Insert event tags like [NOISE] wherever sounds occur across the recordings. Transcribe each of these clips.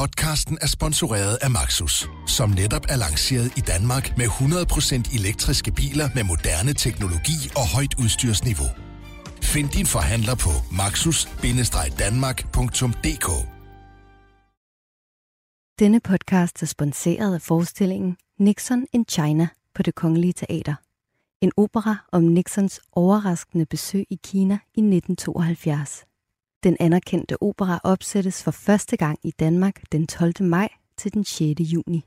Podcasten er sponsoreret af Maxus, som netop er lanceret i Danmark med 100% elektriske biler med moderne teknologi og højt udstyrsniveau. Find din forhandler på maxus-danmark.dk Denne podcast er sponsoreret af forestillingen Nixon in China på det Kongelige Teater. En opera om Nixons overraskende besøg i Kina i 1972. Den anerkendte opera opsættes for første gang i Danmark den 12. maj til den 6. juni.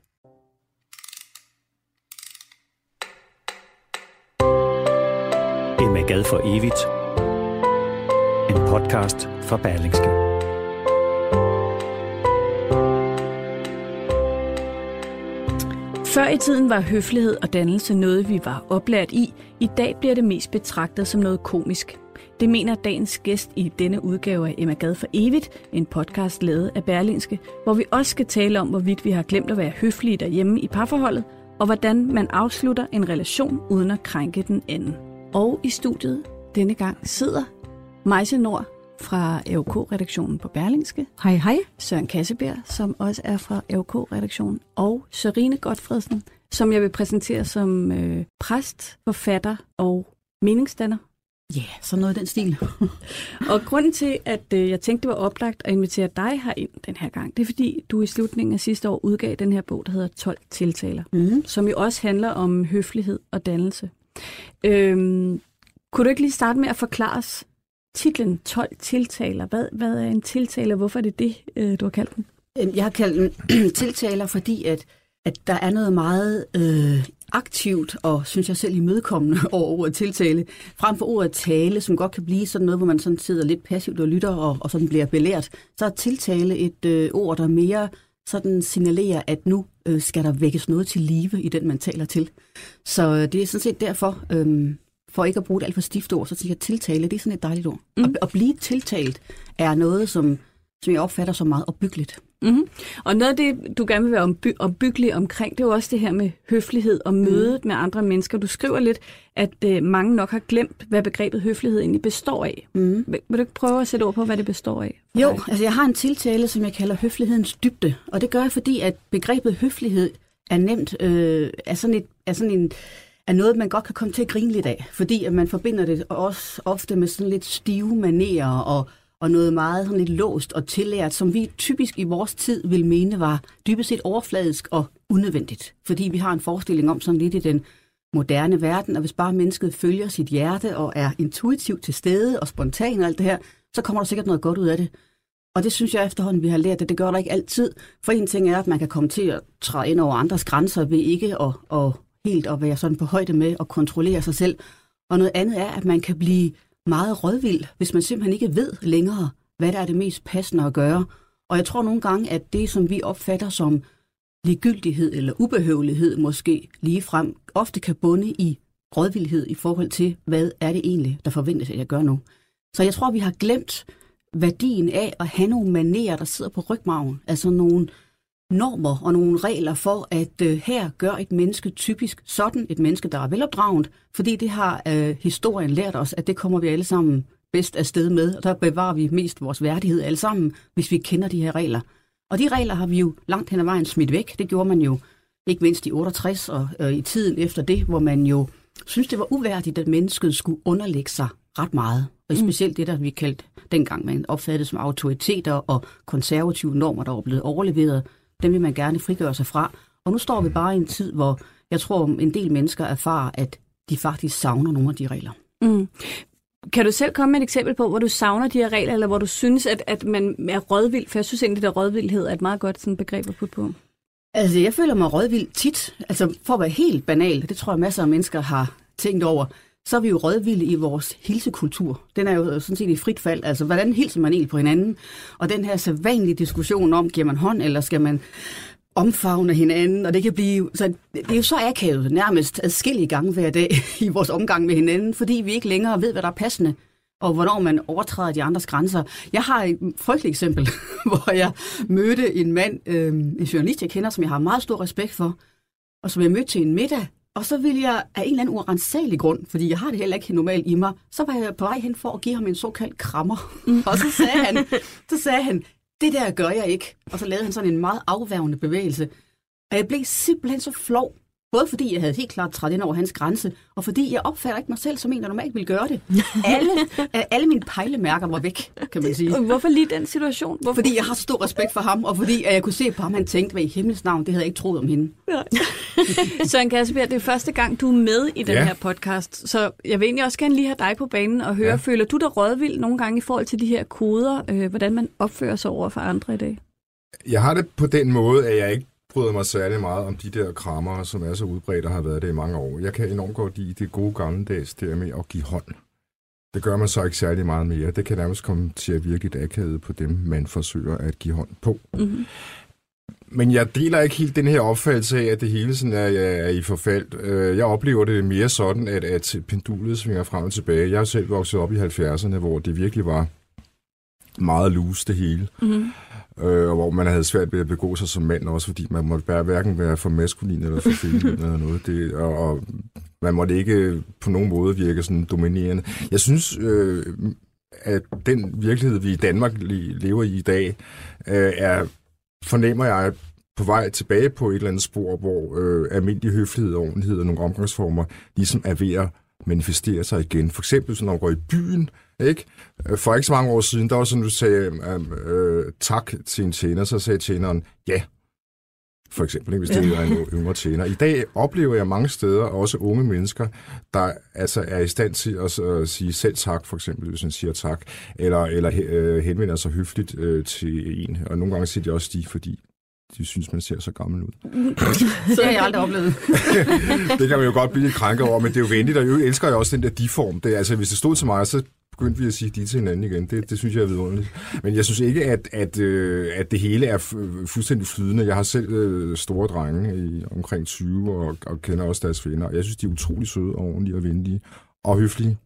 Emma Gad for evigt. En podcast fra Berlingske. Før i tiden var høflighed og dannelse noget, vi var oplært i. I dag bliver det mest betragtet som noget komisk. Det mener dagens gæst i denne udgave af Emma Gad for evigt, en podcast lavet af Berlinske, hvor vi også skal tale om, hvorvidt vi har glemt at være høflige derhjemme i parforholdet, og hvordan man afslutter en relation uden at krænke den anden. Og i studiet denne gang sidder Majse Nord fra AOK-redaktionen på Berlingske. Hej, hej. Søren Kassebjerg, som også er fra AOK-redaktionen. Og Sørine Godfredsen, som jeg vil præsentere som øh, præst, forfatter og meningsdanner. Ja, yeah, så noget af den stil. [LAUGHS] og grunden til, at øh, jeg tænkte, det var oplagt at invitere dig her ind den her gang, det er fordi, du i slutningen af sidste år udgav den her bog, der hedder 12 tiltaler, mm. som jo også handler om høflighed og dannelse. Øhm, kunne du ikke lige starte med at forklare os titlen 12 tiltaler? Hvad, hvad er en tiltaler? Hvorfor er det det, øh, du har kaldt den? Jeg har kaldt den [CLEARS THROAT] tiltaler, fordi at, at der er noget meget øh, aktivt og, synes jeg selv, imødekommende [LAUGHS] over ordet tiltale, frem for ordet tale, som godt kan blive sådan noget, hvor man sådan sidder lidt passivt og lytter og, og sådan bliver belært. Så er tiltale et øh, ord, der mere sådan signalerer, at nu øh, skal der vækkes noget til live i den, man taler til. Så øh, det er sådan set derfor, øh, for ikke at bruge et alt for stift ord, så siger jeg tiltale, det er sådan et dejligt ord. Mm. At, at blive tiltalt er noget, som, som jeg opfatter som meget opbyggeligt. Mm-hmm. Og noget af det, du gerne vil være omby- opbyggelig omkring, det er jo også det her med høflighed og mødet mm. med andre mennesker. Du skriver lidt, at øh, mange nok har glemt, hvad begrebet høflighed egentlig består af. Mm. Vil, vil du ikke prøve at sætte ord på, hvad det består af? Jo, dig? altså jeg har en tiltale, som jeg kalder høflighedens dybde. Og det gør jeg, fordi at begrebet høflighed er nemt, øh, er sådan, et, er sådan en er noget, man godt kan komme til at grine lidt af, fordi at man forbinder det også ofte med sådan lidt stive manerer og, og noget meget sådan lidt låst og tillært, som vi typisk i vores tid vil mene var dybest set overfladisk og unødvendigt. Fordi vi har en forestilling om sådan lidt i den moderne verden, og hvis bare mennesket følger sit hjerte og er intuitivt til stede og spontan og alt det her, så kommer der sikkert noget godt ud af det. Og det synes jeg efterhånden, vi har lært, at det gør der ikke altid. For en ting er, at man kan komme til at træde ind over andres grænser ved ikke at, at helt at være sådan på højde med at kontrollere sig selv. Og noget andet er, at man kan blive meget rådvild, hvis man simpelthen ikke ved længere, hvad der er det mest passende at gøre. Og jeg tror nogle gange, at det, som vi opfatter som ligegyldighed eller ubehøvelighed måske lige frem, ofte kan bunde i rådvildhed i forhold til, hvad er det egentlig, der forventes, at jeg gør nu. Så jeg tror, vi har glemt værdien af at have nogle manerer, der sidder på rygmagen. Altså nogle normer og nogle regler for, at øh, her gør et menneske typisk sådan et menneske, der er velopdraget, fordi det har øh, historien lært os, at det kommer vi alle sammen bedst afsted med, og der bevarer vi mest vores værdighed alle sammen, hvis vi kender de her regler. Og de regler har vi jo langt hen ad vejen smidt væk. Det gjorde man jo ikke mindst i 68 og øh, i tiden efter det, hvor man jo synes det var uværdigt, at mennesket skulle underlægge sig ret meget. Og mm. specielt det, der vi kaldte dengang, man opfattede som autoriteter og konservative normer, der var blevet overleveret dem vil man gerne frigøre sig fra. Og nu står vi bare i en tid, hvor jeg tror, en del mennesker erfarer, at de faktisk savner nogle af de regler. Mm. Kan du selv komme med et eksempel på, hvor du savner de her regler, eller hvor du synes, at, at man er rådvild? For jeg synes egentlig, at rådvildhed er et meget godt sådan, begreb at putte på. Altså, jeg føler mig rådvild tit. Altså, for at være helt banal, det tror jeg masser af mennesker har tænkt over, så er vi jo rådvilde i vores hilsekultur. Den er jo sådan set i frit fald. Altså, hvordan hilser man egentlig på hinanden? Og den her sædvanlige diskussion om, giver man hånd, eller skal man omfavne hinanden, og det kan blive, så det er jo så akavet nærmest adskillige gange hver dag [LAUGHS] i vores omgang med hinanden, fordi vi ikke længere ved, hvad der er passende, og hvornår man overtræder de andres grænser. Jeg har et frygteligt eksempel, [LAUGHS] hvor jeg mødte en mand, øh, en journalist, jeg kender, som jeg har meget stor respekt for, og som jeg mødte til en middag, og så ville jeg af en eller anden urensagelige grund, fordi jeg har det heller ikke normalt i mig, så var jeg på vej hen for at give ham en såkaldt krammer. Mm. [LAUGHS] og så sagde han, så sagde han, det der gør jeg ikke. Og så lavede han sådan en meget afværgende bevægelse. Og jeg blev simpelthen så flov. Både fordi jeg havde helt klart trådt ind over hans grænse, og fordi jeg opfatter ikke mig selv som en, der normalt ville gøre det. [LAUGHS] Alle, alle mine pejlemærker var væk, kan man sige. Hvorfor lige den situation? Hvorfor? Fordi jeg har stor respekt for ham, og fordi jeg kunne se på ham, han tænkte, hvad i himmels navn, det havde jeg ikke troet om hende. [LAUGHS] Søren Kasperg, det er første gang, du er med i den Ja. her podcast, så jeg vil egentlig også gerne lige have dig på banen og høre. Ja. føler du dig rådvild nogle gange i forhold til de her koder, øh, hvordan man opfører sig over for andre i dag? Jeg har det på den måde, at jeg ikke bryder mig særlig meget om de der krammer, som er så udbredt og har været det i mange år. Jeg kan enormt godt lide det gode gammeldags der med at give hånd. Det gør man så ikke særlig meget mere. Det kan nærmest komme til at virke et akavet på dem, man forsøger at give hånd på. Mm-hmm. Men jeg deler ikke helt den her opfattelse af, at det hele sådan er, er i forfald. Øh, Jeg oplever det mere sådan, at, at pendulet svinger frem og tilbage. Jeg er selv vokset op i 70'erne, hvor det virkelig var meget loose det hele. Mm-hmm. øh, og hvor man havde svært ved at begå sig som mand, også fordi man måtte bare hverken være for maskulin eller for feminin eller noget. Det, og, og man måtte ikke på nogen måde virke sådan dominerende. Jeg synes, øh, at den virkelighed, vi i Danmark le- lever i i dag, øh, er, fornemmer jeg, på vej tilbage på et eller andet spor, hvor øh, almindelig høflighed, ordentlighed og nogle omgangsformer ligesom er ved at manifestere sig igen. For eksempel, så når man går i byen, ikke? For ikke så mange år siden, der var sådan, du sagde øh, øh, tak til en tjener, så sagde tjeneren ja. For eksempel, ikke? hvis det er en yngre tjener. I dag oplever jeg mange steder, også unge mennesker, der altså er i stand til at øh, sige selv tak, for eksempel, hvis man siger tak, eller, eller øh, henvender sig høfligt øh, til en. Og nogle gange siger de også de, fordi de synes, man ser så gammel ud. [LAUGHS] Så har jeg aldrig oplevet. [LAUGHS] det kan man jo godt blive lidt krænket over, men det er jo venligt, og jeg elsker jo også den der de-form. Det, altså, hvis det stod til mig, så begyndte vi at sige de til hinanden igen. Det, det synes jeg er vidunderligt. Men jeg synes ikke, at, at, øh, at det hele er fu- fuldstændig flydende. Jeg har selv øh, store drenge i omkring 20, og, og kender også deres venner. Jeg synes, de er utrolig søde og ordentlige og venlige og høflige.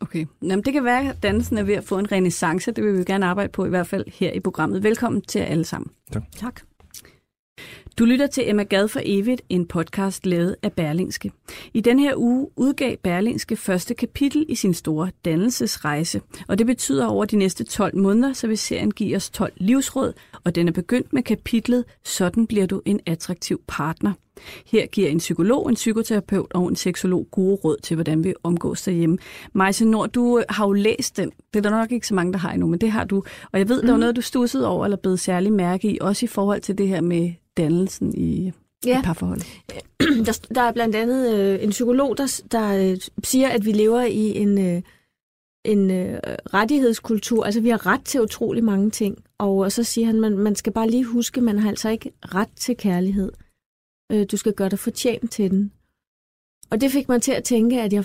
Okay. Jamen, det kan være, at dansen er ved at få en renaissance. Det vil vi gerne arbejde på, i hvert fald her i programmet. Velkommen til jer alle sammen. Tak. Du lytter til Emma Gad for evigt, en podcast lavet af Berlingske. I den her uge udgav Berlingske første kapitel i sin store dannelsesrejse, og det betyder over de næste 12 måneder, så vil serien give os 12 livsråd, og den er begyndt med kapitlet Sådan bliver du en attraktiv partner. Her giver en psykolog, en psykoterapeut og en seksolog gode råd til, hvordan vi omgås derhjemme. Majse Nord, du har jo læst den. Det er der nok ikke så mange, der har endnu, men det har du. Og jeg ved, der var noget, du stussede over, eller blev særlig mærke i, også i forhold til det her med dannelsen i Ja. et parforhold. [CLEARS THROAT] Der, der er blandt andet øh, en psykolog, der, der øh, siger, at vi lever i en, øh, en øh, rettighedskultur. Altså, vi har ret til utrolig mange ting. Og, og så siger han, man, man skal bare lige huske, man har altså ikke ret til kærlighed. Øh, du skal gøre dig fortjent til den. Og det fik mig til at tænke, at jeg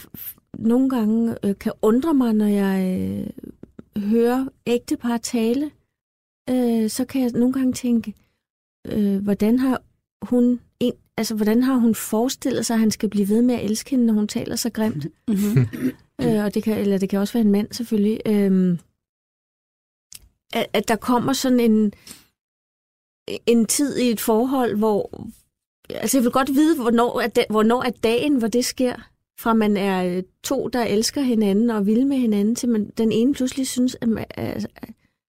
nogle gange øh, kan undre mig, når jeg øh, hører ægtepar tale. Øh, så kan jeg nogle gange tænke, øh, hvordan har hun en, altså, hvordan har hun forestillet sig, at han skal blive ved med at elske hende, når hun taler så grimt? Mm-hmm. øh, og det kan, eller det kan også være en mand, selvfølgelig. Øh, at, at der kommer sådan en, en tid i et forhold, hvor... Altså, jeg vil godt vide, hvornår er, da, hvornår er dagen, hvor det sker. Fra man er øh, to, der elsker hinanden og vil med hinanden, til man, den ene pludselig synes, at man, at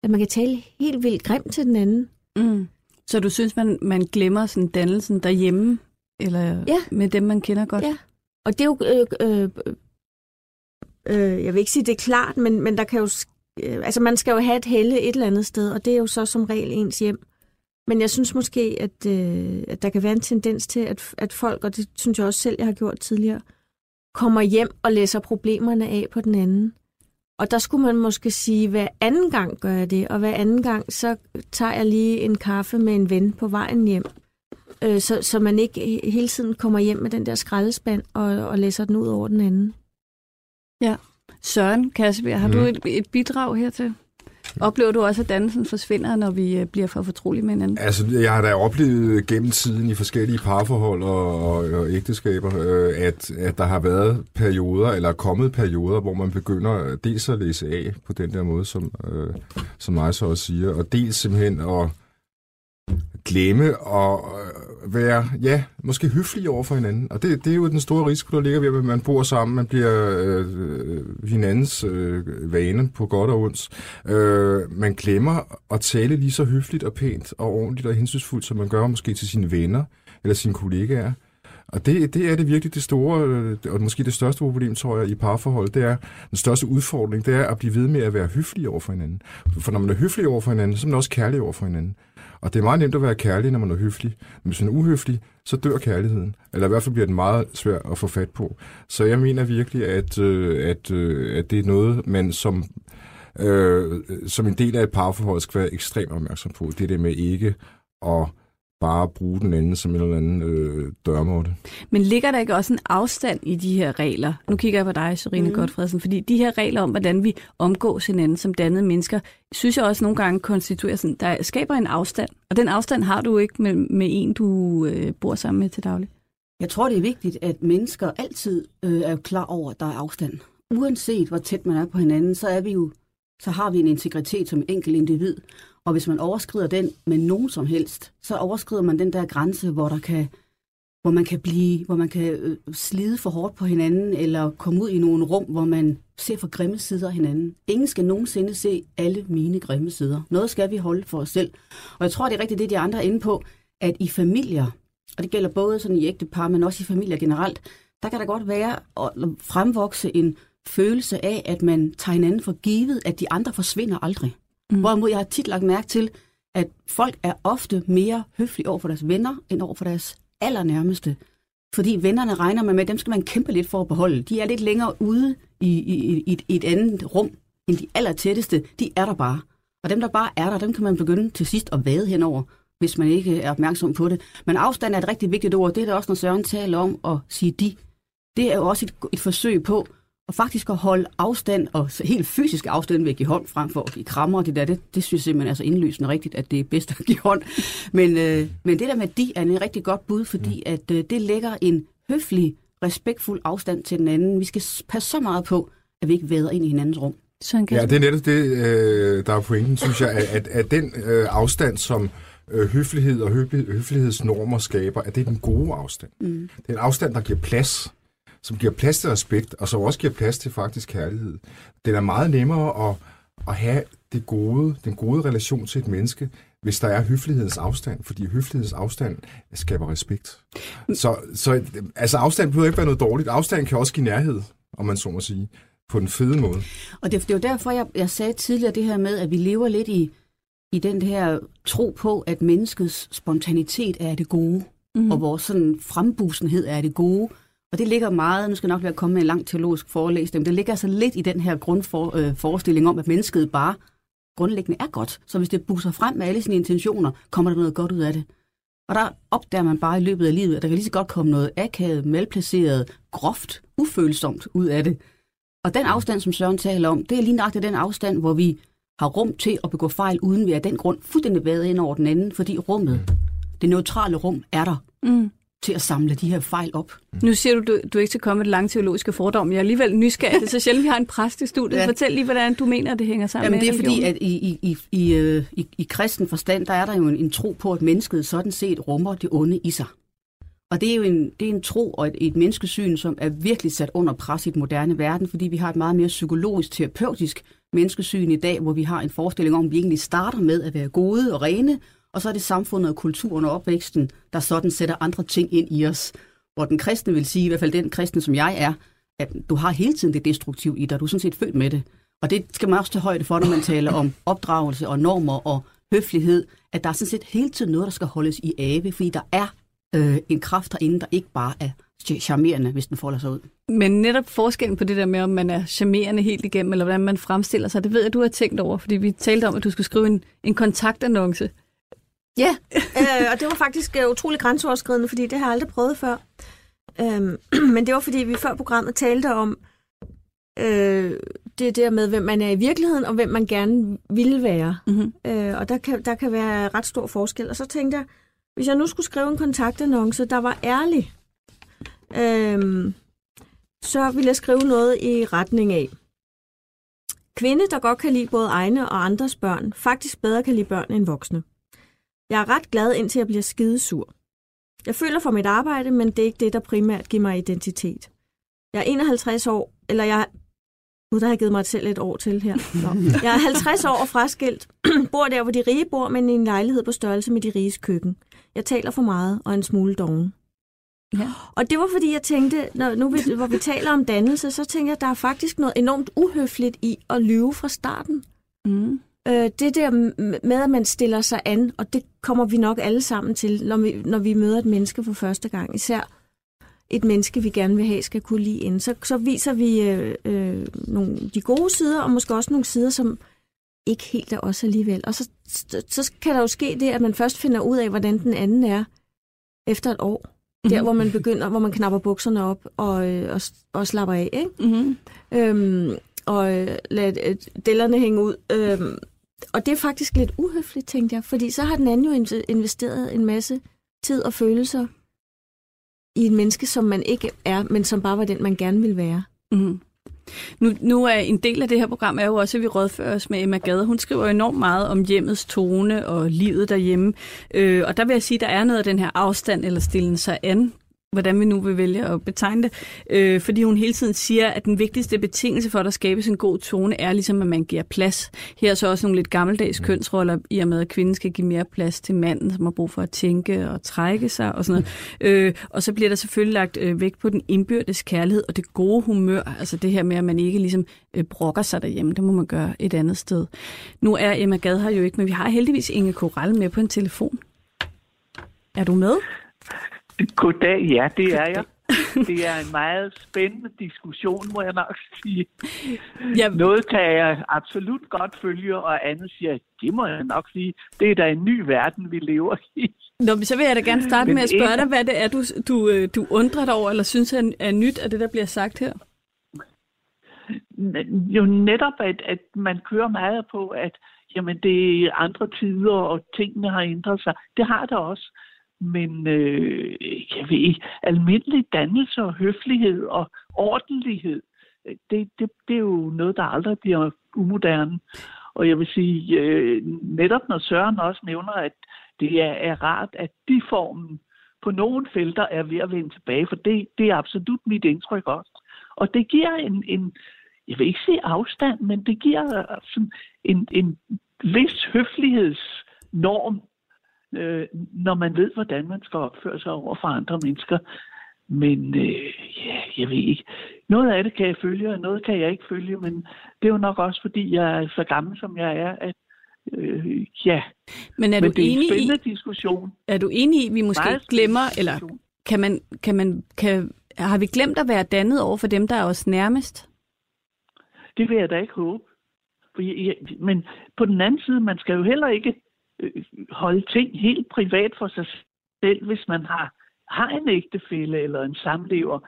at man kan tale helt vildt grimt til den anden. Mm. Så du synes, man, man glemmer sådan dannelsen derhjemme, eller Ja. med dem, man kender godt? Ja. Og det er jo... Øh, øh, øh, jeg vil ikke sige, det er klart, men, men der kan jo... Øh, altså, man skal jo have et helle et eller andet sted, og det er jo så som regel ens hjem. Men jeg synes måske, at, øh, at der kan være en tendens til, at, at folk, og det synes jeg også selv, jeg har gjort tidligere, kommer hjem og læser problemerne af på den anden. Og der skulle man måske sige, hver anden gang gør jeg det, og hver anden gang, så tager jeg lige en kaffe med en ven på vejen hjem. Øh, så, så man ikke he- hele tiden kommer hjem med den der skraldespand og, og læser den ud over den anden. Søren Kassebjerg, har mm. Du et, et bidrag hertil? Oplever du også, at dannelsen forsvinder, når vi øh, bliver for fortrolige med hinanden? Altså, jeg har da oplevet gennem tiden i forskellige parforhold og, og, og ægteskaber, øh, at, at der har været perioder, eller kommet perioder, hvor man begynder dels at læse af på den der måde, som, øh, som mig så også siger, og dels simpelthen at glemme og, være, ja, måske høflige over for hinanden. Og det, det er jo den store risiko, der ligger ved, at man bor sammen, man bliver øh, hinandens øh, vane på godt og ondt. Øh, man glemmer at tale lige så høfligt og pænt og ordentligt og hensynsfuldt, som man gør måske til sine venner eller sine kollegaer. Og det, det er det virkelig det store, øh, og måske det største problem, tror jeg, i parforhold, det er, den største udfordring, det er at blive ved med at være høflig over for hinanden. For når man er høflig over for hinanden, så er man også kærlig over for hinanden. Og det er meget nemt at være kærlig, når man er høflig. Men hvis man er uhøflig, så dør kærligheden. Eller i hvert fald bliver den meget svær at få fat på. Så jeg mener virkelig, at, øh, at, øh, at det er noget, man som, øh, som en del af et parforhold skal være ekstremt opmærksom på. Det er det med ikke at bare bruge den anden som en eller anden øh, dørmåtte. Men ligger der ikke også en afstand i de her regler? Nu kigger jeg på dig, Serine mm. Godfredsen, fordi de her regler om, hvordan vi omgås hinanden som dannede mennesker, synes jeg også nogle gange konstituerer sådan, der skaber en afstand. Og den afstand har du ikke med, med en, du øh, bor sammen med til daglig. Jeg tror, det er vigtigt, at mennesker altid øh, er klar over, at der er afstand. Uanset hvor tæt man er på hinanden, så er vi jo så har vi en integritet som enkelt individ. Og hvis man overskrider den med nogen som helst, så overskrider man den der grænse, hvor der kan hvor man kan blive, hvor man kan øh, slide for hårdt på hinanden, eller komme ud i nogle rum, hvor man ser for grimme sider af hinanden. Ingen skal nogensinde se alle mine grimme sider. Noget skal vi holde for os selv. Og jeg tror, det er rigtigt det, de andre er inde på, at i familier, og det gælder både sådan i ægtepar, men også i familier generelt, der kan der godt være at fremvokse en følelse af, at man tager hinanden for givet, at de andre forsvinder aldrig. Mm. Hvorimod jeg har tit lagt mærke til, at folk er ofte mere høflige over for deres venner, end over for deres allernærmeste. Fordi vennerne regner man med, at dem skal man kæmpe lidt for at beholde. De er lidt længere ude i, i, i, i et andet rum, end de allertætteste. De er der bare. Og dem, der bare er der, dem kan man begynde til sidst at vade henover, hvis man ikke er opmærksom på det. Men afstand er et rigtig vigtigt ord. Det er der også, når Søren taler om at sige de. Det er jo også et, et forsøg på og faktisk at holde afstand, og helt fysisk afstand ved at give hånd, frem for at give krammer og det der, det, det synes jeg simpelthen er så indlysende rigtigt, at det er bedst at give hånd. Men, øh, men det der med de er en rigtig godt bud, fordi mm. at øh, det lægger en høflig, respektfuld afstand til den anden. Vi skal passe så meget på, at vi ikke væder ind i hinandens rum. Ja, det er netop det, øh, der er pointen, synes jeg, at, at den øh, afstand, som øh, høflighed og høflighedsnormer skaber, at det er den gode afstand. Mm. Det er en afstand, der giver plads som giver plads til respekt, og som også giver plads til faktisk kærlighed. Det er meget nemmere at, at have det gode, den gode relation til et menneske, hvis der er høflighedens afstand, fordi høflighedens afstand skaber respekt. Så, så altså afstand behøver ikke være noget dårligt. Afstand kan også give nærhed, om man så må sige, på den fede måde. Og det, det var derfor, jeg, jeg sagde tidligere det her med, at vi lever lidt i, i den her tro på, at menneskets spontanitet er det gode, mm-hmm. og vores sådan frembusenhed er det gode, og det ligger meget, nu skal jeg nok være kommet med en lang teologisk forelæsning, men det ligger altså lidt i den her grundforestilling øh, om, at mennesket bare grundlæggende er godt. Så hvis det buser frem med alle sine intentioner, kommer der noget godt ud af det. Og der opdager man bare i løbet af livet, at der kan lige så godt komme noget akavet, malplaceret, groft, ufølsomt ud af det. Og den afstand, som Søren taler om, det er lige nøjagtigt den afstand, hvor vi har rum til at begå fejl, uden vi af den grund fuldstændig været ind over den anden, fordi rummet, det neutrale rum, er der. Mm til at samle de her fejl op. Nu siger du, du, du ikke skal komme med det lange teologiske fordom. Jeg er alligevel nysgerrig. Det er så [LAUGHS] sjældent, vi har en præst i studiet. Ja. Fortæl lige, hvordan du mener, at det hænger sammen Jamen, med det er fordi, at i, i, i, i, øh, i, i kristen forstand, der er der jo en, en tro på, at mennesket sådan set rummer det onde i sig. Og det er jo en, det er en tro og et, et menneskesyn, som er virkelig sat under pres i den moderne verden, fordi vi har et meget mere psykologisk, terapeutisk menneskesyn i dag, hvor vi har en forestilling om, at vi egentlig starter med at være gode og rene, og så er det samfundet og kulturen og opvæksten, der sådan sætter andre ting ind i os. Hvor den kristne vil sige, i hvert fald den kristne, som jeg er, at du har hele tiden det destruktive i dig. Du er sådan set født med det. Og det skal man også tage højde for, når man taler om opdragelse og normer og høflighed, at der er sådan set hele tiden noget, der skal holdes i ave, fordi der er øh, en kraft derinde, der ikke bare er charmerende, hvis den folder sig ud. Men netop forskellen på det der med, om man er charmerende helt igennem, eller hvordan man fremstiller sig, det ved jeg, du har tænkt over, fordi vi talte om, at du skulle skrive en, en kontaktannonce Ja, [LAUGHS] øh, og det var faktisk øh, utrolig grænseoverskridende, fordi det har jeg aldrig prøvet før. Øhm, [CLEARS THROAT] men det var, fordi vi før programmet talte om øh, det der med, hvem man er i virkeligheden, og hvem man gerne vil være. Mm-hmm. Øh, og der kan, der kan være ret stor forskel. Og så tænkte jeg, hvis jeg nu skulle skrive en kontaktannonce, der var ærlig, øh, så ville jeg skrive noget i retning af. Kvinde, der godt kan lide både egne og andres børn, faktisk bedre kan lide børn end voksne. Jeg er ret glad, indtil jeg bliver skidesur. Jeg føler for mit arbejde, men det er ikke det, der primært giver mig identitet. Jeg er 51 år, eller jeg... Gud, der har jeg givet mig selv et år til her. Nå. [LAUGHS] Jeg er 50 år og fraskilt, [CLEARS THROAT] bor der, hvor de rige bor, men i en lejlighed på størrelse med de riges køkken. Jeg taler for meget og en smule doven. Ja. Og det var fordi, jeg tænkte, når, nu vi, hvor vi taler om dannelse, så tænker jeg, at der er faktisk noget enormt uhøfligt i at lyve fra starten. Mm. Øh, det der med, at man stiller sig an, og det kommer vi nok alle sammen til, når vi, når vi møder et menneske for første gang. Især et menneske, vi gerne vil have, skal kunne lide ind. Så, så viser vi øh, øh, nogle, de gode sider, og måske også nogle sider, som ikke helt er os alligevel. Og så, så kan der jo ske det, at man først finder ud af, hvordan den anden er efter et år. Mm-hmm. Der, hvor man begynder, hvor man knapper bukserne op og, øh, og, og slapper af. Ikke? Mm-hmm. Øhm, og øh, lade øh, dellerne hænge ud. Øhm, og det er faktisk lidt uhøfligt, tænkte jeg, fordi så har den anden jo investeret en masse tid og følelser i en menneske, som man ikke er, men som bare var den, man gerne ville være. Mm. Nu, nu er en del af det her program er jo også, at vi rådfører os med Emma Gade. Hun skriver enormt meget om hjemmets tone og livet derhjemme. Øh, og der vil jeg sige, at der er noget af den her afstand eller stillen sig an hvordan vi nu vil vælge at betegne det, øh, fordi hun hele tiden siger, at den vigtigste betingelse for, at der skabes en god tone, er ligesom, at man giver plads. Her er så også nogle lidt gammeldags mm. kønsroller, i og med, at kvinden skal give mere plads til manden, som har brug for at tænke og trække sig og sådan noget. Øh, og så bliver der selvfølgelig lagt øh, vægt på den indbyrdes kærlighed og det gode humør, altså det her med, at man ikke ligesom øh, brokker sig derhjemme, det må man gøre et andet sted. Nu er Emma Gad her jo ikke, men vi har heldigvis Inge Koral med på en telefon. Er du med? Goddag, ja, det er jeg. Det er en meget spændende diskussion, må jeg nok sige. Ja. Noget kan jeg absolut godt følge, og andet siger, det må jeg nok sige, det er da en ny verden, vi lever i. Nå, så vil jeg da gerne starte Men med at spørge dig, hvad det er, du, du, øh, du undrer dig over, eller synes er, er nyt af det, der bliver sagt her? Jo netop, at, at man kører meget på, at jamen, det er andre tider, og tingene har ændret sig. Det har det også. Men øh, jeg ved ikke, almindelig dannelse og høflighed og ordentlighed, øh, det, det, det er jo noget, der aldrig bliver umoderne. Og jeg vil sige, øh, netop når Søren også nævner, at det er, er rart, at de formen på nogle felter er ved at vende tilbage, for det, det er absolut mit indtryk også. Og det giver en, en jeg vil ikke sige afstand, men det giver sådan en, en vis høflighedsnorm øh, når man ved, hvordan man skal opføre sig over for andre mennesker. Men øh, ja, jeg ved ikke. Noget af det kan jeg følge, og noget kan jeg ikke følge, men det er jo nok også, fordi jeg er så gammel, som jeg er, at øh, ja. Men er men du det er enig en spændende i, diskussion. Er du enig i, at vi måske Meget glemmer, eller kan man, kan man, kan, har vi glemt at være dannet over for dem, der er os nærmest? Det vil jeg da ikke håbe. For jeg, men på den anden side, man skal jo heller ikke Øh, holde ting helt privat for sig selv, hvis man har, har en ægtefælle eller en samlever.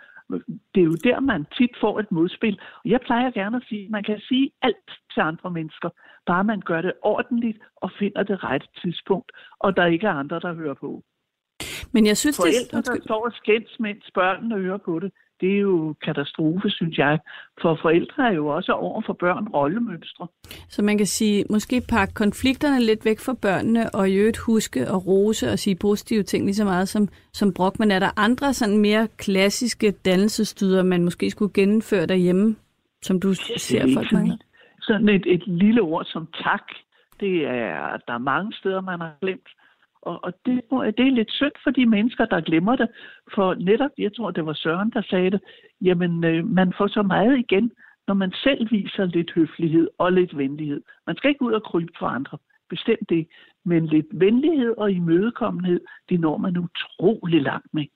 Det er jo der, man tit får et modspil. Og jeg plejer gerne at sige, at man kan sige alt til andre mennesker, bare man gør det ordentligt og finder det rette tidspunkt, og der ikke er andre, der hører på. Men jeg synes, Forældre, det... der står og skændes, mens børnene hører på det, det er jo katastrofe, synes jeg. For forældre er jo også over for børn rollemønstre. Så man kan sige, måske pakke konflikterne lidt væk fra børnene, og i øvrigt huske og rose og sige positive ting lige så meget som, som brok. Men er der andre sådan mere klassiske dannelsesstyder, man måske skulle gennemføre derhjemme, som du ser folk mange? Sådan et, et lille ord som tak, det er, der er mange steder, man har glemt. Og, og det, det er lidt synd for de mennesker, der glemmer det. For netop, jeg tror, det var Søren, der sagde det, jamen øh, man får så meget igen, når man selv viser lidt høflighed og lidt venlighed. Man skal ikke ud og krybe for andre. Bestemt det. Men lidt venlighed og imødekommenhed, det når man utrolig langt med.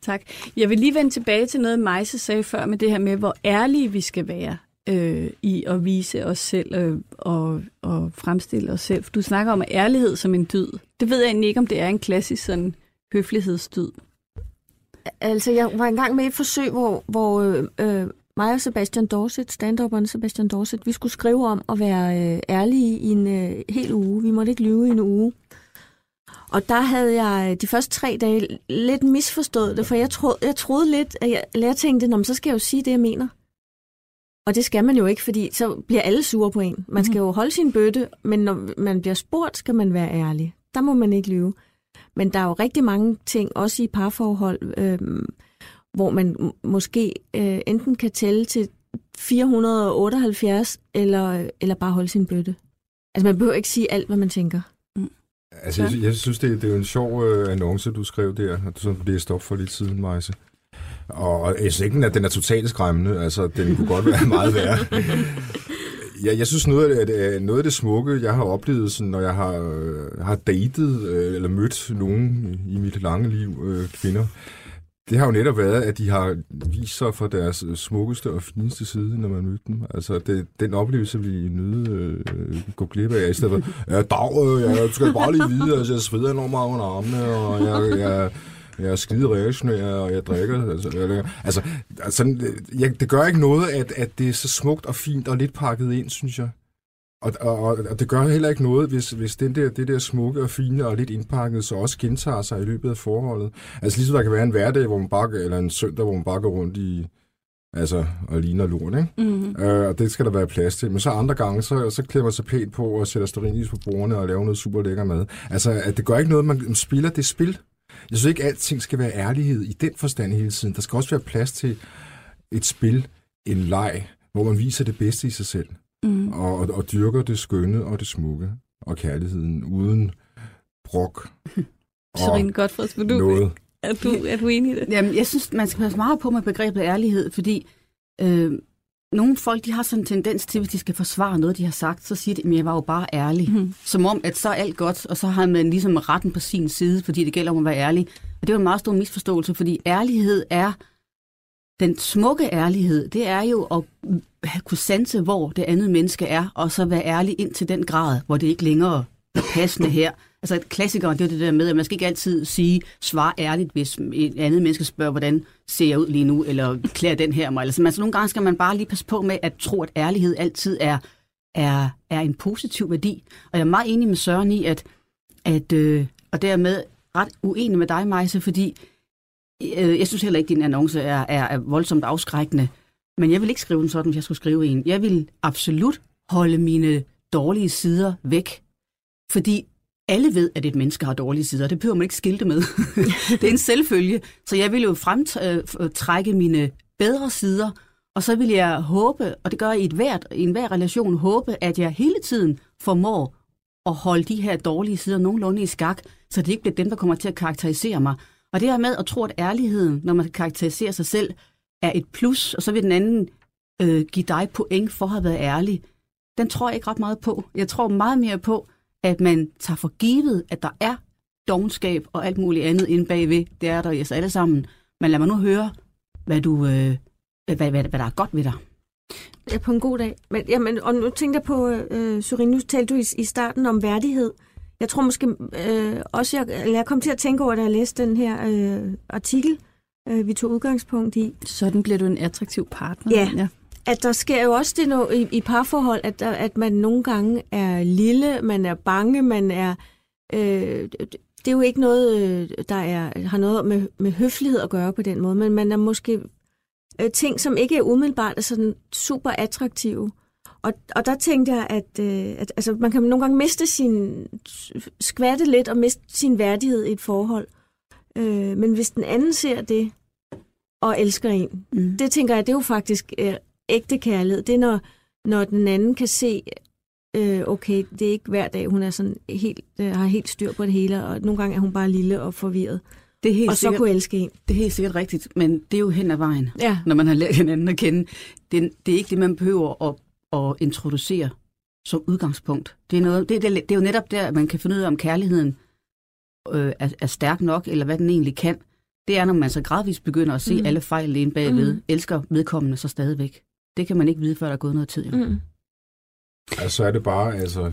Tak. Jeg vil lige vende tilbage til noget, Majse sagde før med det her med, hvor ærlige vi skal være øh, i at vise os selv øh, og, og fremstille os selv. Du snakker om ærlighed som en dyd. Det ved jeg egentlig ikke, om det er en klassisk sådan høflighedsdyd. Altså, jeg var engang med i et forsøg, hvor, hvor øh, øh mig og Sebastian Dorset, stand Sebastian Dorset, vi skulle skrive om at være øh, ærlige i en øh, hel uge. Vi måtte ikke lyve i en uge. Og der havde jeg øh, de første tre dage lidt misforstået det, for jeg troede, jeg troede lidt, at jeg, jeg tænkte, så skal jeg jo sige det, jeg mener. Og det skal man jo ikke, fordi så bliver alle sure på en. Man skal mhm. jo holde sin bøtte, men når man bliver spurgt, skal man være ærlig. Der må man ikke lyve. Men der er jo rigtig mange ting, også i parforhold, øh, hvor man måske øh, enten kan tælle til 478, eller, eller bare holde sin bøtte. Altså man behøver ikke sige alt, hvad man tænker. Altså, jeg, jeg synes, det, det er jo en sjov øh, annonce, du skrev der, og du det stop for lidt siden, Majse. Og jeg synes ikke, at den er totalt skræmmende. Altså, den kunne godt være meget værre. Ja, jeg synes, noget af, det, øh, noget af det smukke, jeg har oplevet, sådan, når jeg har, øh, har datet øh, eller mødt nogen i mit lange liv, øh, kvinder, det har jo netop været, at de har vist sig fra deres øh, smukkeste og fineste side, når man mødte dem. Altså, det, den oplevelse vil I nyde øh, gå glip af, i stedet for, ja, dag, øh, jeg skal bare lige vide, altså, jeg sveder enormt meget under armene, og jeg, jeg, jeg er skide reaktionær, og jeg drikker. Altså, jeg, altså, altså jeg, det gør ikke noget, at, at det er så smukt og fint og lidt pakket ind, synes jeg. Og, og, og det gør heller ikke noget, hvis, hvis den der, det der smukke og fine og lidt indpakket, så også gentager sig i løbet af forholdet. Altså ligesom der kan være en hverdag, hvor man bare, eller en søndag, hvor man bare går rundt i, altså, og ligner lort, ikke? Mm-hmm. Øh, og det skal der være plads til. Men så andre gange, så, så klæder man sig pænt på og sætter sterinlys på bordene og laver noget super lækker mad. Altså, at det gør ikke noget, man spiller det spil. Jeg synes ikke, at alting skal være ærlighed i den forstand hele tiden. Der skal også være plads til et spil, en leg, hvor man viser det bedste i sig selv. Mm. Og, og, og dyrker det skønne og det smukke og kærligheden uden brok. [LAUGHS] Serine Godfreds, vil du, noget. er, du, er du enig i det? Jamen, jeg synes, man skal passe meget på med begrebet ærlighed, fordi øh, nogle folk, de har sådan en tendens til, hvis de skal forsvare noget, de har sagt, så siger de, at jeg var jo bare ærlig. Mm. Som om, at så er alt godt, og så har man ligesom retten på sin side, fordi det gælder om at være ærlig. Og det er jo en meget stor misforståelse, fordi ærlighed er, den smukke ærlighed, det er jo at kunne sanse, hvor det andet menneske er, og så være ærlig ind til den grad, hvor det ikke længere er passende her. Altså klassikeren, det er det der med, at man skal ikke altid sige, svar ærligt, hvis et andet menneske spørger, hvordan ser jeg ud lige nu, eller klæder den her mig. Altså, altså nogle gange skal man bare lige passe på med at tro, at ærlighed altid er, er, er en positiv værdi. Og jeg er meget enig med Søren i, at, at øh, og dermed ret uenig med dig, Majse, fordi øh, jeg synes heller ikke, at din annonce er, er, er voldsomt afskrækkende. Men jeg vil ikke skrive den sådan, hvis jeg skulle skrive en. Jeg vil absolut holde mine dårlige sider væk. Fordi alle ved, at et menneske har dårlige sider. Det behøver man ikke skilte med. [LAUGHS] det er en selvfølge. Så jeg vil jo fremtrække øh, mine bedre sider, og så vil jeg håbe, og det gør jeg i, et hvert, i enhver relation, håbe, at jeg hele tiden formår at holde de her dårlige sider nogenlunde i skak, så det ikke bliver dem, der kommer til at karakterisere mig. Og det her med at tro, at ærligheden, når man karakteriserer sig selv, er et plus, og så vil den anden øh, give dig point for at have været ærlig, den tror jeg ikke ret meget på. Jeg tror meget mere på, at man tager for givet, at der er dogenskab og alt muligt andet inde bagved. Det er der i os alle sammen. Men lad mig nu høre, hvad, du, øh, hvad, hvad, hvad der er godt ved dig. Ja, på en god dag. Men, jamen, og nu tænkte jeg på, øh, Surin, nu talte du i, i starten om værdighed. Jeg tror måske øh, også, jeg, jeg kom til at tænke over, da jeg læste den her øh, artikel, øh, vi tog udgangspunkt i. Sådan bliver du en attraktiv partner. Ja. ja. At der sker jo også det no, i, i parforhold, at, der, at man nogle gange er lille, man er bange, man er... Øh, det er jo ikke noget, øh, der er, har noget med, med høflighed at gøre på den måde, men man er måske øh, ting, som ikke er umiddelbart er sådan super attraktive. Og, og der tænkte jeg, at, øh, at altså, man kan nogle gange miste sin, skvatte lidt og miste sin værdighed i et forhold. Øh, men hvis den anden ser det og elsker en, mm. det tænker jeg, det er jo faktisk øh, ægte kærlighed. Det er, når, når den anden kan se, øh, okay, det er ikke hver dag, hun er sådan helt, øh, har helt styr på det hele, og nogle gange er hun bare lille og forvirret. Det er helt og så sikkert, kunne elske en. Det er helt sikkert rigtigt, men det er jo hen ad vejen, ja. når man har lært hinanden at kende. Det, det er ikke det, man behøver at, at introducere som udgangspunkt. Det er, noget, det, det, det er jo netop der, man kan finde ud af, om kærligheden øh, er, er stærk nok, eller hvad den egentlig kan. Det er, når man så gradvist begynder at se mm. alle fejl inde bagved, mm. elsker vedkommende så stadigvæk. Det kan man ikke vide, før der er gået noget tid. Jo. Mm. Altså, så er det bare, altså,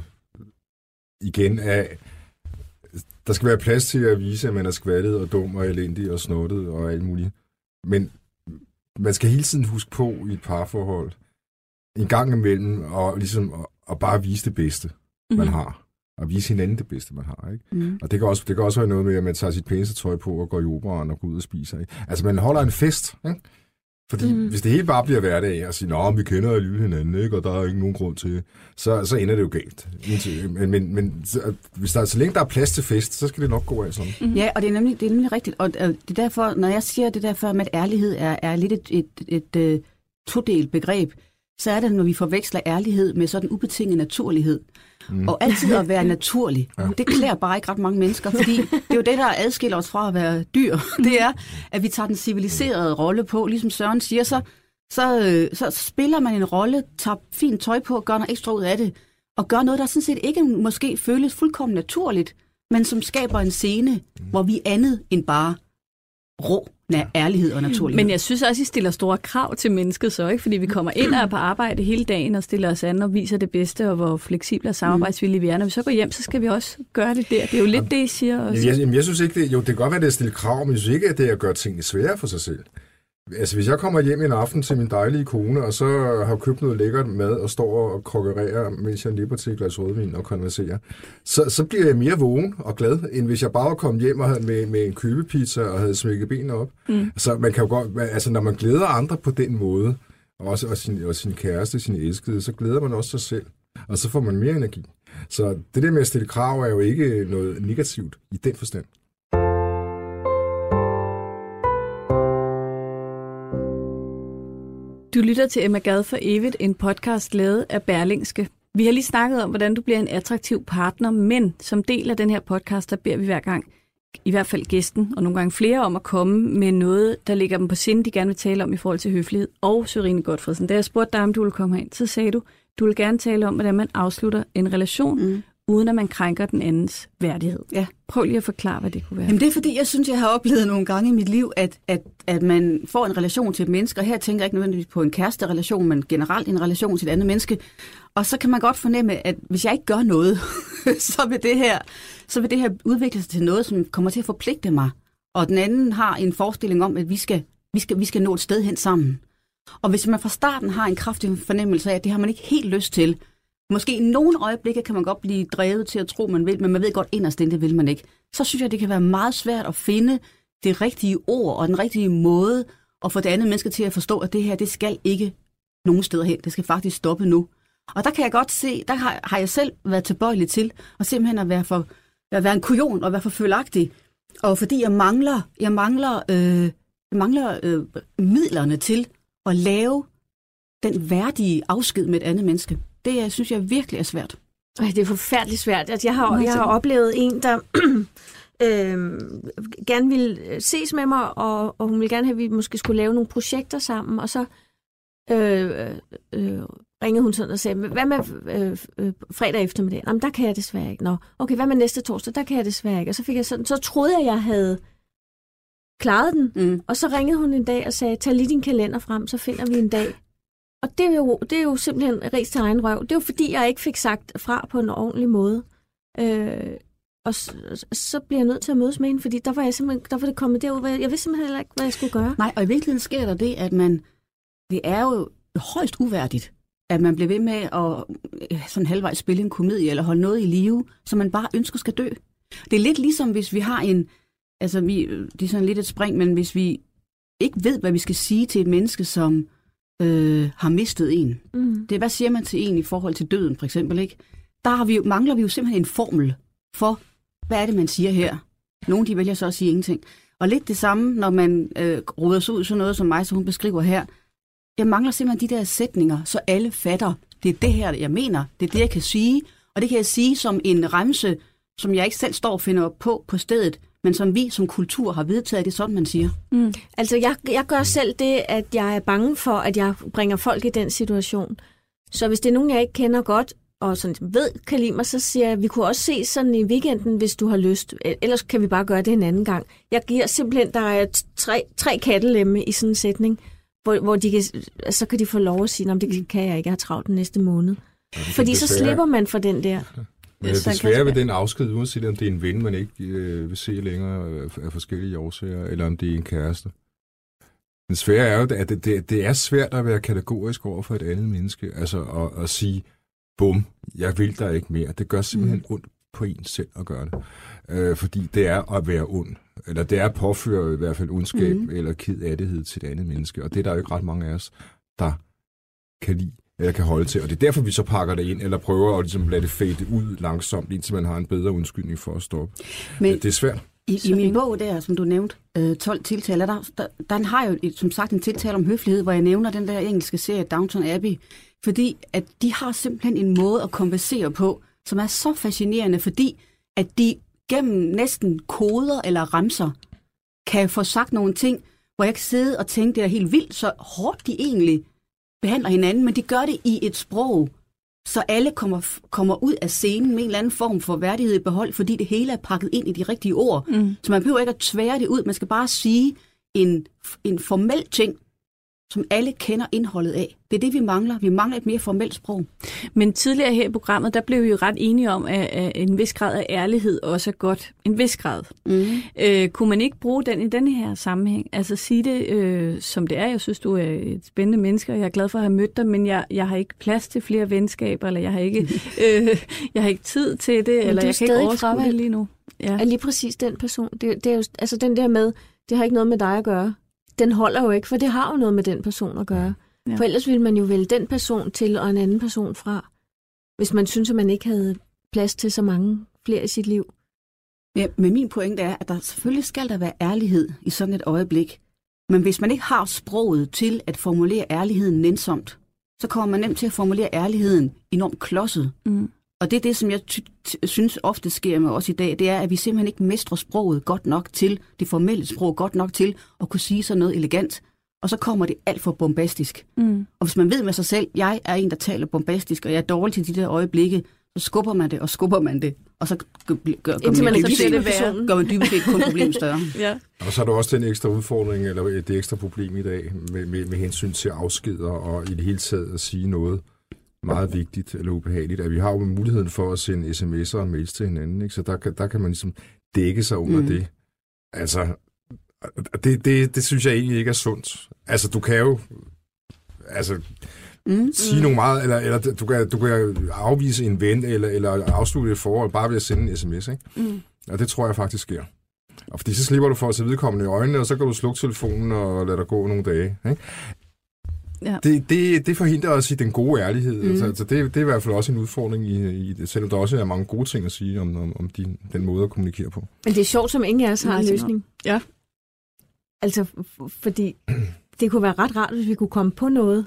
igen af, der skal være plads til at vise, at man er skvattet og dum og elendig og snottet og alt muligt. Men man skal hele tiden huske på i et parforhold, en gang imellem, og ligesom at, at bare vise det bedste, mm. man har. Og vise hinanden det bedste, man har. Ikke? Mm. Og det kan, også, det kan også være noget med, at man tager sit pæneste tøj på og går i operan og går ud og spiser. Ikke? Altså, man holder en fest, ikke? Fordi mm. hvis det hele bare bliver hverdag og siger, at vi kender alligevel hinanden, ikke? og der er ikke nogen grund til så, så ender det jo galt. Men, men, men så, hvis der, så længe der er plads til fest, så skal det nok gå af sådan. Mm. Ja, og det er, nemlig, det er nemlig rigtigt. Og det er derfor, når jeg siger det derfor med, at ærlighed er, er lidt et, et, et, et uh, todelt begreb, så er det, når vi forveksler ærlighed med sådan ubetinget naturlighed. Mm. Og altid at være [LAUGHS] naturlig. Ja. Det klæder bare ikke ret mange mennesker, fordi det er jo det, der adskiller os fra at være dyr. [LAUGHS] Det er, at vi tager den civiliserede rolle på. Ligesom Søren siger, så, så, øh, så spiller man en rolle, tager fint tøj på, gør noget ekstra ud af det, og gør noget, der sådan set ikke måske føles fuldkommen naturligt, men som skaber en scene, mm. hvor vi er andet end bare rå ja. ærlighed og naturlighed. Men jeg synes også, I stiller store krav til mennesket så, ikke? Fordi vi kommer ind og er på arbejde hele dagen og stiller os an og viser det bedste, og hvor fleksible og samarbejdsvillige vi er. Når vi så går hjem, så skal vi også gøre det der. Det er jo lidt det, I siger også. Jeg, jeg, jeg synes ikke, det, jo, det kan godt være, det er at stille krav, men jeg synes ikke, at det er at gøre tingene svære for sig selv. Altså, hvis jeg kommer hjem en aften til min dejlige kone, og så har købt noget lækkert mad, og står og kokkererer, mens jeg nipper til et glas rødvin og konverserer, så, så bliver jeg mere vågen og glad, end hvis jeg bare var kommet hjem og havde med, med en købepizza og havde smækket benene op. Mm. Så man kan jo godt, altså, når man glæder andre på den måde, og også og sin, og sin kæreste, sin elskede, så glæder man også sig selv, og så får man mere energi. Så det der med at stille krav er jo ikke noget negativt i den forstand. Du lytter til Emma Gad for evigt, en podcast lavet af Berlingske. Vi har lige snakket om, hvordan du bliver en attraktiv partner, men som del af den her podcast, der beder vi hver gang, i hvert fald gæsten, og nogle gange flere, om at komme med noget, der ligger dem på sinde, de gerne vil tale om i forhold til høflighed. Og Sørine Godfredsen, da jeg spurgte dig, om du ville komme ind, så sagde du, du vil gerne tale om, hvordan man afslutter en relation, mm uden at man krænker den andens værdighed. Ja. Prøv lige at forklare, hvad det kunne være. Jamen det er fordi, jeg synes, jeg har oplevet nogle gange i mit liv, at, at, at man får en relation til et menneske, og her tænker jeg ikke nødvendigvis på en kæreste-relation, men generelt en relation til et andet menneske. Og så kan man godt fornemme, at hvis jeg ikke gør noget, [LAUGHS] så vil det her, så vil det her udvikle sig til noget, som kommer til at forpligte mig. Og den anden har en forestilling om, at vi skal, vi skal, vi skal nå et sted hen sammen. Og hvis man fra starten har en kraftig fornemmelse af, at det har man ikke helt lyst til, Måske i nogle øjeblikke kan man godt blive drevet til at tro, man vil, men man ved godt inderst det vil man ikke. Så synes jeg, det kan være meget svært at finde det rigtige ord og den rigtige måde at få det andet menneske til at forstå, at det her, det skal ikke nogen steder hen. Det skal faktisk stoppe nu. Og der kan jeg godt se, der har, har jeg selv været tilbøjelig til at simpelthen at være, for, at være en kujon og være for følagtig. Og fordi jeg mangler, jeg mangler, øh, jeg mangler øh, midlerne til at lave den værdige afsked med et andet menneske det jeg synes jeg virkelig er svært. Ej, det er forfærdeligt svært. Altså, jeg, har, jeg har oplevet en, der [CLEARS THROAT] øh, gerne ville ses med mig, og, og hun ville gerne have, at vi måske skulle lave nogle projekter sammen, og så øh, øh, ringede hun sådan og sagde, hvad med øh, øh, fredag eftermiddag? Jamen, der kan jeg desværre ikke. Nå, okay, hvad med næste torsdag? Der kan jeg desværre ikke. Og så fik jeg sådan, så troede jeg, jeg havde klaret den, mm. og så ringede hun en dag og sagde, tag lige din kalender frem, så finder vi en dag, og det er jo, det er jo simpelthen ris til egen røv. Det er jo fordi, jeg ikke fik sagt fra på en ordentlig måde. Øh, og så, så bliver jeg nødt til at mødes med hende, fordi der var, jeg simpelthen, der var det kommet derud, jeg vidste simpelthen heller ikke, hvad jeg skulle gøre. Nej, og i virkeligheden sker der det, at man, det er jo højst uværdigt, at man bliver ved med at øh, sådan halvvejs spille en komedie, eller holde noget i live, som man bare ønsker skal dø. Det er lidt ligesom, hvis vi har en, altså vi, øh, det er sådan lidt et spring, men hvis vi ikke ved, hvad vi skal sige til et menneske, som øh, har mistet en. Mm. Det hvad siger man til en i forhold til døden, for eksempel, ikke? Der har vi, mangler vi jo simpelthen en formel for, hvad er det, man siger her. Nogle de vælger så at sige ingenting. Og lidt det samme, når man øh, råder sig ud sådan noget som mig, som hun beskriver her. Jeg mangler simpelthen de der sætninger, så alle fatter, det er det her, jeg mener. Det er det, jeg kan sige. Og det kan jeg sige som en remse, som jeg ikke selv står og finder på på stedet, men som vi som kultur har vedtaget, det er sådan, man siger. Mm. Altså, jeg, jeg gør selv det, at jeg er bange for, at jeg bringer folk i den situation. Så hvis det er nogen, jeg ikke kender godt, og sådan ved, kan lide mig, så siger jeg, at vi kunne også se sådan i weekenden, hvis du har lyst. Ellers kan vi bare gøre det en anden gang. Jeg giver simpelthen, der er tre, tre kattelemme i sådan en sætning, hvor, hvor de kan, så kan de få lov at sige, at det kan jeg ikke, jeg har travlt den næste måned. Fordi så slipper man for den der. Men det er svært ved den afsked, uanset om det er en ven, man ikke øh, vil se længere af forskellige årsager, eller om det er en kæreste. Den svære er jo, at det, det, det er svært at være kategorisk over for et andet menneske. Altså at, at sige, bum, jeg vil dig ikke mere. Det gør simpelthen mm. ondt på en selv at gøre det. Øh, fordi det er at være ond. eller det er at påføre i hvert fald ondskab mm. eller kedattighed til et andet menneske, og det er der jo ikke ret mange af os, der kan lide eller kan holde til. Og det er derfor, vi så pakker det ind, eller prøver at ligesom lade det fade ud langsomt, indtil man har en bedre undskyldning for at stoppe. Men det er svært. I, I min bog der, som du nævnte, øh, 12 tiltaler, der, der, der har jo et, som sagt en tiltale om høflighed, hvor jeg nævner den der engelske serie Downton Abbey, fordi at de har simpelthen en måde at kompensere på, som er så fascinerende, fordi at de gennem næsten koder eller ramser kan få sagt nogle ting, hvor jeg kan sidde og tænke, det er helt vildt, så hårdt de egentlig behandler hinanden, men de gør det i et sprog, så alle kommer, kommer ud af scenen med en eller anden form for værdighed i behold, fordi det hele er pakket ind i de rigtige ord. Mm. Så man behøver ikke at tvære det ud, man skal bare sige en, en formel ting, som alle kender indholdet af. Det er det, vi mangler. Vi mangler et mere formelt sprog. Men tidligere her i programmet, der blev vi jo ret enige om, at en vis grad af ærlighed også er godt. En vis grad. Mm. Øh, kunne man ikke bruge den i denne her sammenhæng? Altså sige det, øh, som det er. Jeg synes, du er et spændende menneske, og jeg er glad for at have mødt dig, men jeg, jeg har ikke plads til flere venskaber, eller jeg har ikke, [LAUGHS] øh, jeg har ikke tid til det, men eller jeg kan ikke overskue det lige nu. Ja. Er lige præcis den person. Det, det er jo, altså den der med, det har ikke noget med dig at gøre den holder jo ikke, for det har jo noget med den person at gøre. Ja. For ellers ville man jo vælge den person til og en anden person fra, hvis man synes, at man ikke havde plads til så mange flere i sit liv. Ja, men min pointe er, at der selvfølgelig skal der være ærlighed i sådan et øjeblik. Men hvis man ikke har sproget til at formulere ærligheden nænsomt, så kommer man nemt til at formulere ærligheden enormt klodset. Mm. Og det er det, som jeg synes ofte sker med os i dag, det er, at vi simpelthen ikke mestrer sproget godt nok til, det formelle sprog godt nok til, at kunne sige sådan noget elegant. Og så kommer det alt for bombastisk. Mm. Og hvis man ved med sig selv, jeg er en, der taler bombastisk, og jeg er dårlig til de der øjeblikke, så skubber man det, og skubber man det, og så gør, gør, gør, man, dybest det gør man dybest set kun problemet større. [LAUGHS] ja. Og så er der også den ekstra udfordring, eller det ekstra problem i dag, med, med, med hensyn til afskeder, og i det hele taget at sige noget, meget vigtigt eller ubehageligt, at vi har jo muligheden for at sende sms'er og mails til hinanden, ikke? så der kan, der kan man ligesom dække sig under mm. det. Altså, det, det, det synes jeg egentlig ikke er sundt. Altså, du kan jo altså, mm. sige mm. nogle meget, eller, eller du, kan, du kan afvise en ven, eller, eller afslutte et forhold, bare ved at sende en sms, ikke? Mm. Og det tror jeg faktisk sker. Og fordi så slipper du for at se vedkommende i øjnene, og så kan du slukke telefonen og lade dig gå nogle dage. Ikke? Ja. Det, det, det forhindrer os i den gode ærlighed. Mm. Altså, altså det, det er i hvert fald også en udfordring i, i det, selvom der også er mange gode ting at sige om, om, om de, den måde at kommunikere på. Men det er sjovt, som ingen af os har en løsning. Ja. Altså, fordi det kunne være ret rart, hvis vi kunne komme på noget.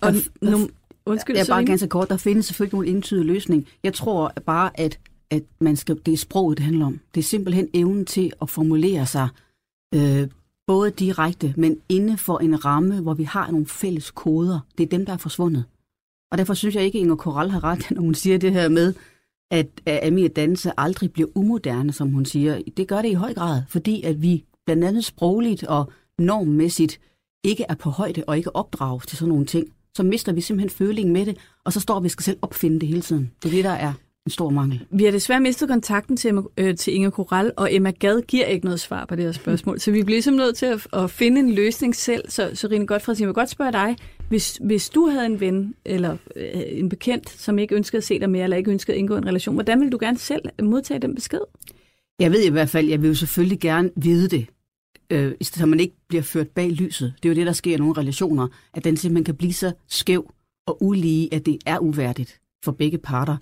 Og, og, og undskyld, jeg er bare ganske kort. Der findes selvfølgelig nogle entydige løsning. Jeg tror bare, at, at man skal, det er sproget, det handler om. Det er simpelthen evnen til at formulere sig øh, både direkte, men inden for en ramme, hvor vi har nogle fælles koder. Det er dem, der er forsvundet. Og derfor synes jeg ikke, at Inger Koral har ret, [LAUGHS] når hun siger det her med, at Amir Danse aldrig bliver umoderne, som hun siger. Det gør det i høj grad, fordi at vi blandt andet sprogligt og normmæssigt ikke er på højde og ikke opdraget til sådan nogle ting. Så mister vi simpelthen følingen med det, og så står vi skal selv opfinde det hele tiden. Det er det, der er en stor mangel. Vi har desværre mistet kontakten til, øh, til Inger Koral, og Emma Gad giver ikke noget svar på det her spørgsmål. Så vi bliver simpelthen nødt til at, at finde en løsning selv. Så, så Rine Godfredsen, jeg vil godt spørge dig, hvis, hvis du havde en ven eller øh, en bekendt, som ikke ønskede at se dig mere, eller ikke ønskede at indgå en relation, hvordan vil du gerne selv modtage den besked? Jeg ved i hvert fald, jeg vil jo selvfølgelig gerne vide det, øh, så man ikke bliver ført bag lyset. Det er jo det, der sker i nogle relationer, at den simpelthen kan blive så skæv og ulige, at det er uværdigt for begge parter.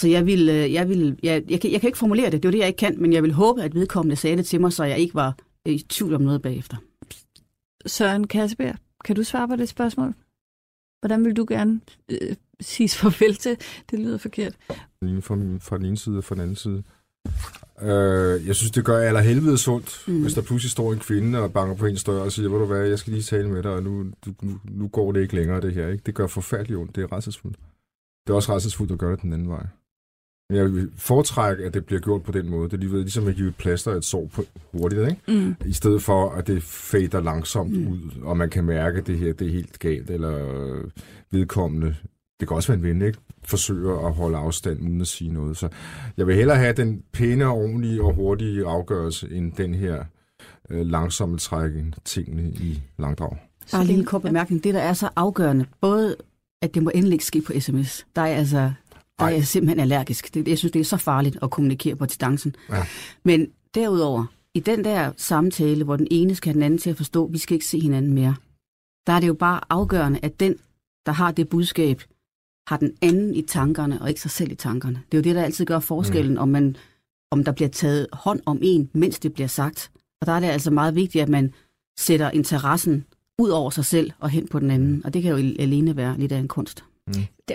Så jeg vil, øh, jeg, vil jeg, jeg, kan, jeg kan ikke formulere det, det er det, jeg ikke kan, men jeg vil håbe, at vedkommende sagde det til mig, så jeg ikke var i tvivl om noget bagefter. Søren Kasseberg, kan du svare på det spørgsmål? Hvordan vil du gerne øh, sige farvel til? Det lyder forkert. Fra, fra den ene side og fra den anden side. Øh, jeg synes, det gør aller helvede sundt, mm. hvis der pludselig står en kvinde og banker på en dør og siger, hvor du hvad, jeg skal lige tale med dig, og nu, nu, nu går det ikke længere, det her. Ikke? Det gør forfærdeligt ondt. Det er rædselsfuldt. Det er også rædselsfuldt at gøre det den anden vej. Jeg vil foretrække, at det bliver gjort på den måde. Det er lige, ligesom at give et plaster et sår på hurtigt, ikke? Mm. I stedet for, at det fader langsomt mm. ud, og man kan mærke, at det her det er helt galt, eller vedkommende. Det kan også være en ven, ikke? Forsøger at holde afstand uden at sige noget. Så jeg vil hellere have den pæne, ordentlige og hurtige afgørelse, end den her øh, langsomme trækken tingene i langdrag. Bare lige en kort bemærkning. Det, der er så afgørende, både at det må endelig ikke ske på sms. Der er altså der er jeg simpelthen allergisk. Det, jeg synes, det er så farligt at kommunikere på distancen. Ja. Men derudover, i den der samtale, hvor den ene skal have den anden til at forstå, at vi skal ikke se hinanden mere, der er det jo bare afgørende, at den, der har det budskab, har den anden i tankerne, og ikke sig selv i tankerne. Det er jo det, der altid gør forskellen, mm. om, man, om der bliver taget hånd om en, mens det bliver sagt. Og der er det altså meget vigtigt, at man sætter interessen ud over sig selv og hen på den anden. Og det kan jo alene være lidt af en kunst.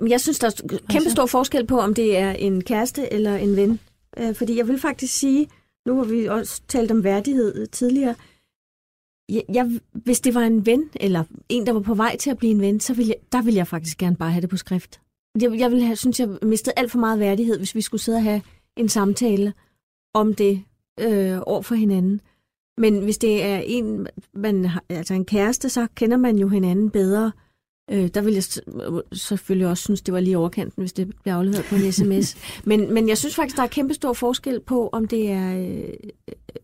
Mm. Jeg synes, der er kæmpe stor forskel på, om det er en kæreste eller en ven. Øh, fordi jeg vil faktisk sige, nu har vi også talt om værdighed tidligere, jeg, jeg, hvis det var en ven, eller en, der var på vej til at blive en ven, så ville jeg, der ville jeg faktisk gerne bare have det på skrift. Jeg, jeg ville have, synes, jeg mistede alt for meget værdighed, hvis vi skulle sidde og have en samtale om det øh, over for hinanden. Men hvis det er en, man har, altså en kæreste, så kender man jo hinanden bedre. Øh, der vil jeg selvfølgelig også synes, det var lige overkanten, hvis det bliver afleveret på en [LAUGHS] sms. men, men jeg synes faktisk, der er kæmpe stor forskel på, om det er øh,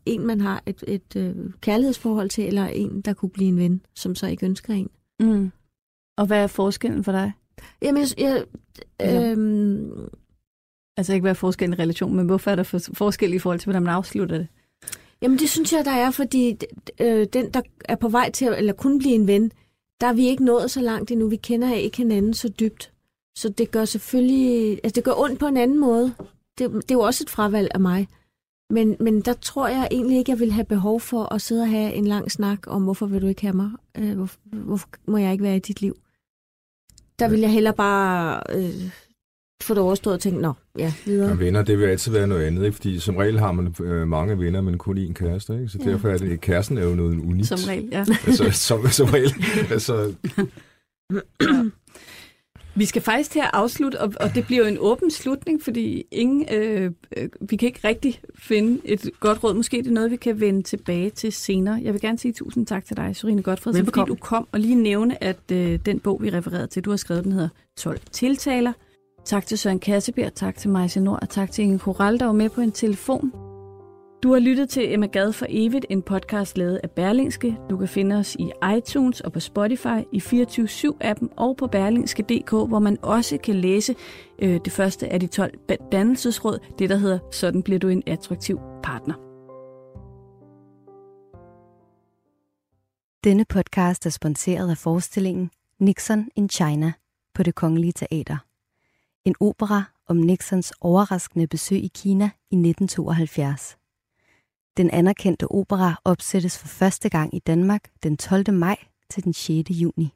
en, man har et, et øh, kærlighedsforhold til, eller en, der kunne blive en ven, som så ikke ønsker en. Mm. Og hvad er forskellen for dig? Jamen, jeg, jeg, øhm, altså ikke hvad er forskellen i relation, men hvorfor er der forskel i forhold til, hvordan man afslutter det? Jamen det synes jeg, der er, fordi øh, den, der er på vej til, at, eller kun blive en ven, der er vi ikke nået så langt endnu. Vi kender ikke hinanden så dybt. Så det gør selvfølgelig, altså det gør ondt på en anden måde. Det, det er jo også et fravalg af mig. Men, men der tror jeg egentlig ikke, jeg vil have behov for at sidde og have en lang snak om, hvorfor vil du ikke have mig? Øh, hvorfor, hvorfor må jeg ikke være i dit liv? Der vil jeg heller bare øh, få det overstået og tænke, nå, ja, videre. Ja, venner, det vil altid være noget andet, ikke? fordi som regel har man øh, mange venner, men kun én kæreste, ikke? så ja. derfor er det, kæresten er jo noget unikt. Som regel, ja. altså, som, som regel. altså... [CLEARS THROAT] Vi skal faktisk til at afslutte, og, og det bliver jo en åben slutning, fordi ingen, øh, øh, vi kan ikke rigtig finde et godt råd. Måske det er noget, vi kan vende tilbage til senere. Jeg vil gerne sige tusind tak til dig, Sorine Godfred, fordi du kom og lige nævne, at øh, den bog, vi refererede til, du har skrevet, den hedder 12 tiltaler. Tak til Søren Kassebjerg, tak til Majse Nord, og tak til Inge Koral, der var med på en telefon. Du har lyttet til Emma Gad for evigt, en podcast lavet af Berlingske. Du kan finde os i iTunes og på Spotify, i 24-7-appen og på berlingske.dk, hvor man også kan læse øh, det første af de 12 dannelsesråd, det der hedder Sådan bliver du en attraktiv partner. Denne podcast er sponsoreret af forestillingen Nixon in China på det Kongelige Teater. En opera om Nixons overraskende besøg i Kina i 1972. Den anerkendte opera opsættes for første gang i Danmark den 12. maj til den 6. juni.